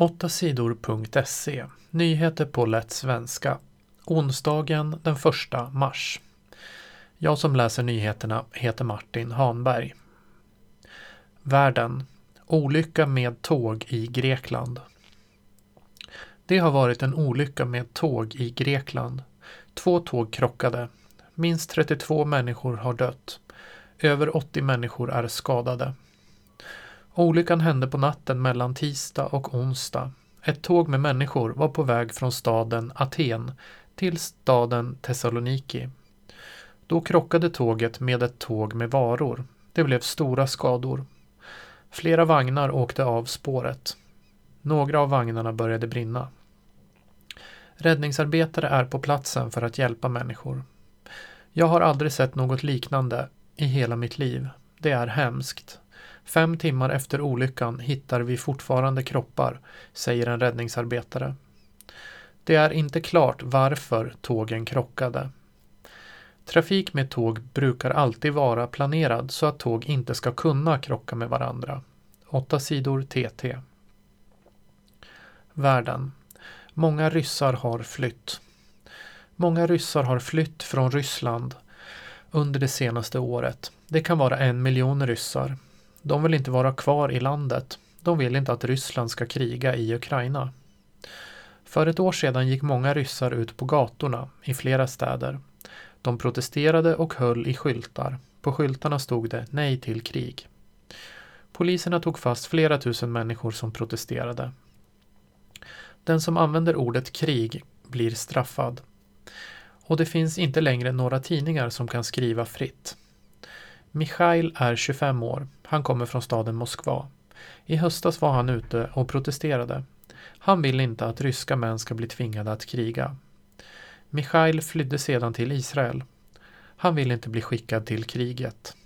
8 sidor.se Nyheter på lätt svenska. Onsdagen den 1 mars. Jag som läser nyheterna heter Martin Hanberg. Världen. Olycka med tåg i Grekland. Det har varit en olycka med tåg i Grekland. Två tåg krockade. Minst 32 människor har dött. Över 80 människor är skadade. Olyckan hände på natten mellan tisdag och onsdag. Ett tåg med människor var på väg från staden Aten till staden Thessaloniki. Då krockade tåget med ett tåg med varor. Det blev stora skador. Flera vagnar åkte av spåret. Några av vagnarna började brinna. Räddningsarbetare är på platsen för att hjälpa människor. Jag har aldrig sett något liknande i hela mitt liv. Det är hemskt. Fem timmar efter olyckan hittar vi fortfarande kroppar, säger en räddningsarbetare. Det är inte klart varför tågen krockade. Trafik med tåg brukar alltid vara planerad så att tåg inte ska kunna krocka med varandra. 8 sidor TT. Världen. Många ryssar har flytt. Många ryssar har flytt från Ryssland under det senaste året. Det kan vara en miljon ryssar. De vill inte vara kvar i landet. De vill inte att Ryssland ska kriga i Ukraina. För ett år sedan gick många ryssar ut på gatorna i flera städer. De protesterade och höll i skyltar. På skyltarna stod det Nej till krig. Poliserna tog fast flera tusen människor som protesterade. Den som använder ordet krig blir straffad. Och det finns inte längre några tidningar som kan skriva fritt. Michail är 25 år. Han kommer från staden Moskva. I höstas var han ute och protesterade. Han vill inte att ryska män ska bli tvingade att kriga. Michail flydde sedan till Israel. Han vill inte bli skickad till kriget.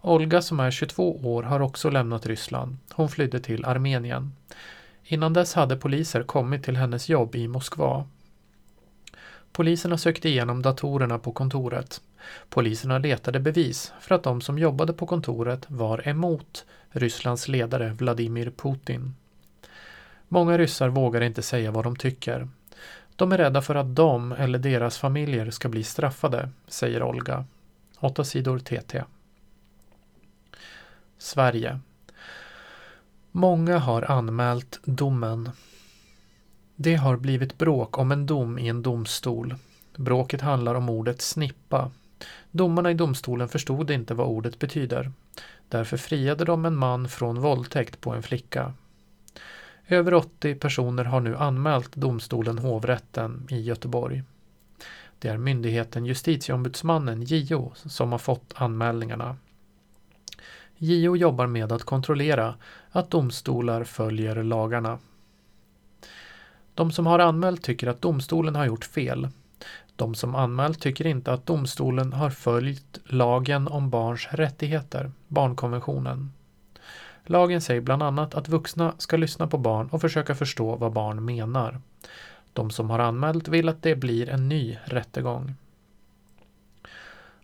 Olga som är 22 år har också lämnat Ryssland. Hon flydde till Armenien. Innan dess hade poliser kommit till hennes jobb i Moskva. Poliserna sökte igenom datorerna på kontoret. Poliserna letade bevis för att de som jobbade på kontoret var emot Rysslands ledare Vladimir Putin. Många ryssar vågar inte säga vad de tycker. De är rädda för att de eller deras familjer ska bli straffade, säger Olga. 8 sidor TT. Sverige. Många har anmält domen. Det har blivit bråk om en dom i en domstol. Bråket handlar om ordet snippa. Domarna i domstolen förstod inte vad ordet betyder. Därför friade de en man från våldtäkt på en flicka. Över 80 personer har nu anmält domstolen hovrätten i Göteborg. Det är myndigheten Justitieombudsmannen, JO, som har fått anmälningarna. JO jobbar med att kontrollera att domstolar följer lagarna. De som har anmält tycker att domstolen har gjort fel. De som anmält tycker inte att domstolen har följt lagen om barns rättigheter, barnkonventionen. Lagen säger bland annat att vuxna ska lyssna på barn och försöka förstå vad barn menar. De som har anmält vill att det blir en ny rättegång.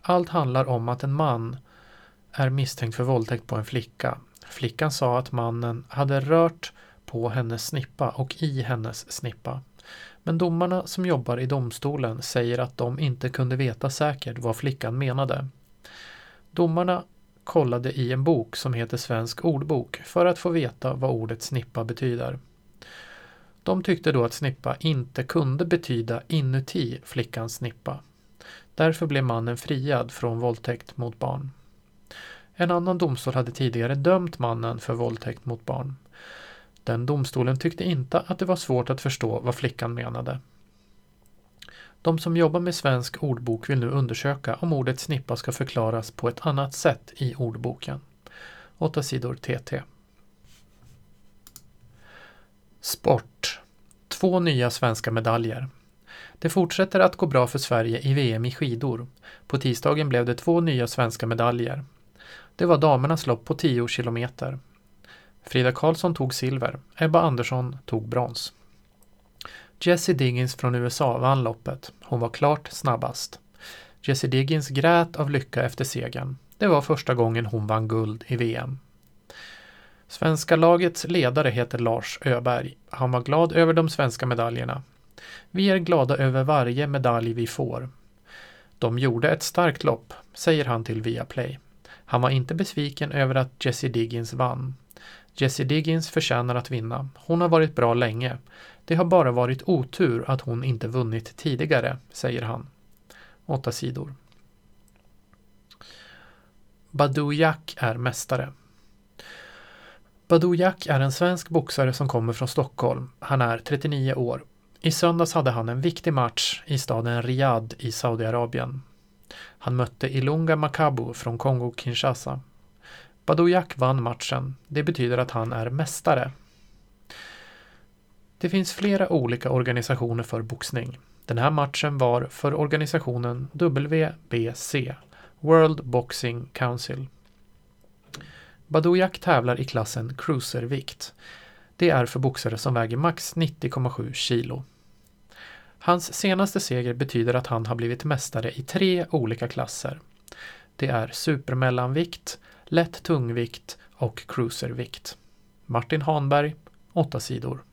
Allt handlar om att en man är misstänkt för våldtäkt på en flicka. Flickan sa att mannen hade rört på hennes snippa och i hennes snippa. Men domarna som jobbar i domstolen säger att de inte kunde veta säkert vad flickan menade. Domarna kollade i en bok som heter Svensk ordbok för att få veta vad ordet snippa betyder. De tyckte då att snippa inte kunde betyda inuti flickans snippa. Därför blev mannen friad från våldtäkt mot barn. En annan domstol hade tidigare dömt mannen för våldtäkt mot barn. Den domstolen tyckte inte att det var svårt att förstå vad flickan menade. De som jobbar med svensk ordbok vill nu undersöka om ordet snippa ska förklaras på ett annat sätt i ordboken. 8 sidor TT. Sport. Två nya svenska medaljer. Det fortsätter att gå bra för Sverige i VM i skidor. På tisdagen blev det två nya svenska medaljer. Det var damernas lopp på 10 kilometer. Frida Karlsson tog silver, Ebba Andersson tog brons. Jessie Diggins från USA vann loppet. Hon var klart snabbast. Jessie Diggins grät av lycka efter segern. Det var första gången hon vann guld i VM. Svenska lagets ledare heter Lars Öberg. Han var glad över de svenska medaljerna. Vi är glada över varje medalj vi får. De gjorde ett starkt lopp, säger han till Viaplay. Han var inte besviken över att Jessie Diggins vann. Jessie Diggins förtjänar att vinna. Hon har varit bra länge. Det har bara varit otur att hon inte vunnit tidigare, säger han. Åtta sidor. Badou Jack är mästare. Badou Jack är en svensk boxare som kommer från Stockholm. Han är 39 år. I söndags hade han en viktig match i staden Riyadh i Saudiarabien. Han mötte Ilunga Makabu från Kongo-Kinshasa. Badou Jack vann matchen. Det betyder att han är mästare. Det finns flera olika organisationer för boxning. Den här matchen var för organisationen WBC, World Boxing Council. Badouiak tävlar i klassen cruiservikt. Det är för boxare som väger max 90,7 kilo. Hans senaste seger betyder att han har blivit mästare i tre olika klasser. Det är supermellanvikt, lätt tungvikt och cruiservikt. Martin Hanberg, 8 sidor.